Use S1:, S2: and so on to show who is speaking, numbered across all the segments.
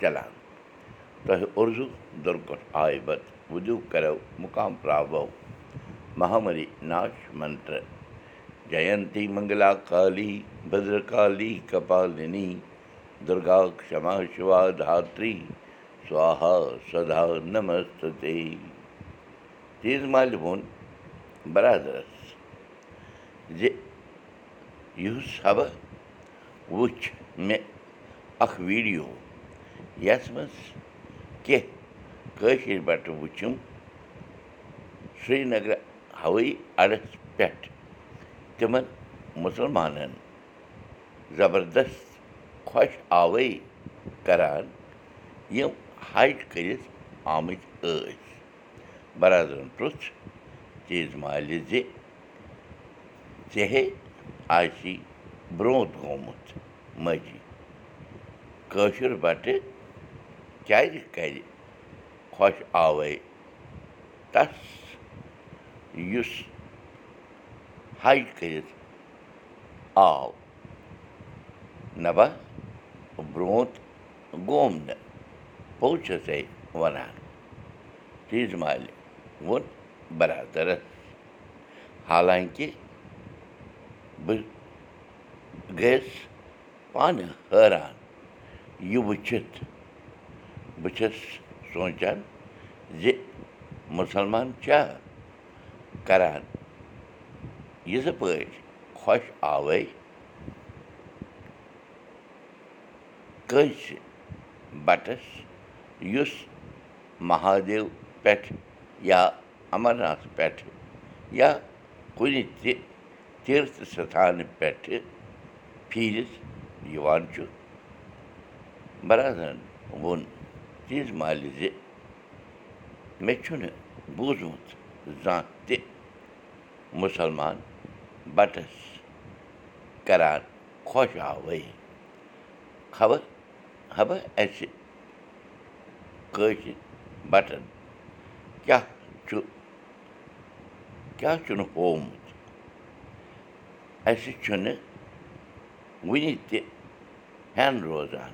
S1: چلان آے بت وُدوٗ کَرو مُقام پرٛاوو مہامری ناش منتر جینتی منگلا کالی بدرکالی کپالِنی دُرگا کما شِوا دھتری سوہا سدا نمستے تیز وٕچھ مےٚ اکھ ویٖڈیو یتھ منٛز کینٛہہ کٲشِر بٹہٕ وٕچھُم سرینگرٕ ہوٲیی اَڈس پٮ۪ٹھ تِمن مُسلمانن زبردست خۄش آوٲیی کران یِم حج کٔرِتھ آمٕتۍ ٲسۍ برادرن پرُٛژھ تیز مالہِ زِ ژےٚ ہے آسی برٛونٛٹھ گوٚمُت مٔجی کٲشُر بَٹہٕ کیٛازِ کَرِ خۄش آوٲے تس یُس حج کٔرِتھ آو۔ نبا برٛونٛٹھ گوٚم نہٕ پوٚز چھُسَے وَنان مالہِ ووٚن برادرس۔ حالانٛکہِ بہٕ گٔیَس پانہٕ حٲران یہِ وٕچھِتھ بہٕ چھَس سونٛچان زِ مُسلمان چھا کران یِتھٕ پٲٹھۍ خۄش آوٲے کٲنٛسہِ بَٹَس یُس مہادیو پٮ۪ٹھ یا اَمرناتھ پٮ۪ٹھٕ یا کُنہِ تہِ تیٖرتھ سِتھانہٕ پٮ۪ٹھٕ پھیٖرِتھ یِوان چھُ برادرن ووٚن تیٖژ مالہِ زِ مےٚ چھُنہٕ بوٗزمُت زانٛہہ تہِ مُسلمان بَٹَس کران خۄش آوٲے خبر خبر اَسہِ کٲشِر بَٹن کیٛاہ چھُ کیٛاہ چھُنہٕ ہوومُت اَسہِ چھُنہٕ وُنہِ تہِ ہٮ۪ن روزان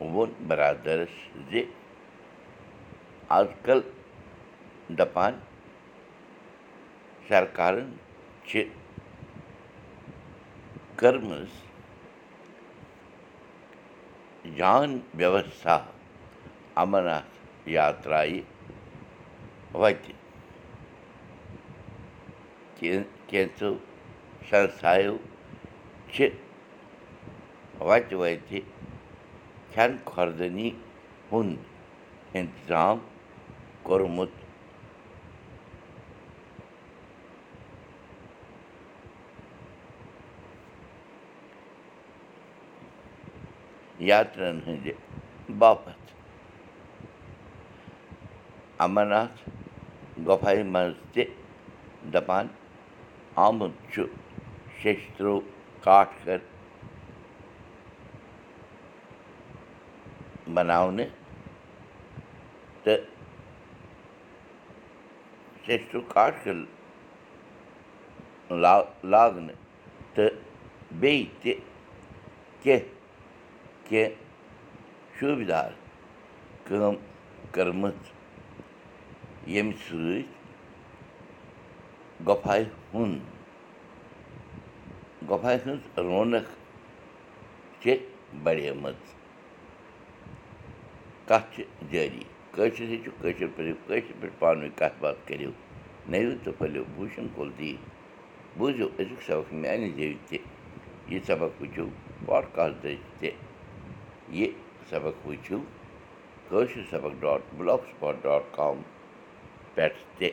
S1: ووٚن برادرس زِ آز کل دَپان سرکارن چھِ کٔرمٕژ جان ویوستھا اَمرناتھ یاترایہِ وَتہِ کینٛژو سنستھایو چھِ وَتہِ وَتہِ کھٮ۪ن خۄردٲنی ہُنٛد اِنتظام کوٚرمُت یاترٛاہن ہٕنٛدِ باپتھ اَمرناتھ گۄپھایہِ منٛز تہِ کاٹھکر بناونہٕ تہٕ شیشترٛوٗ کاٹھکر لاگنہٕ تہٕ بیٚیہِ تہِ کیٚنٛہہ کینٛہہ شوٗبدار کٲم کٔرمٕژ ییٚمہِ سۭتۍ گۄپھایہِ ہٕنٛز رونق چھِ بڑیمٕژ کَتھ چھِ جٲری کٲشِر ہیٚچھِو کٲشِر پٲٹھۍ کٲشِر پٲٹھۍ پانہٕ ؤنۍ کَتھ باتھ کٔرِو نٔوِو تہٕ پھٔلِو بوٗشن کُل دی بوٗزِو أزیُک سبق میانہِ زیٚوِ تہِ یہِ سبق وٕچھِو پاڈکاسٹٕچ تہِ یہِ سبق وٕچھِو کٲشِر سبق dot blogspot dot com پٮ۪ٹھ تہِ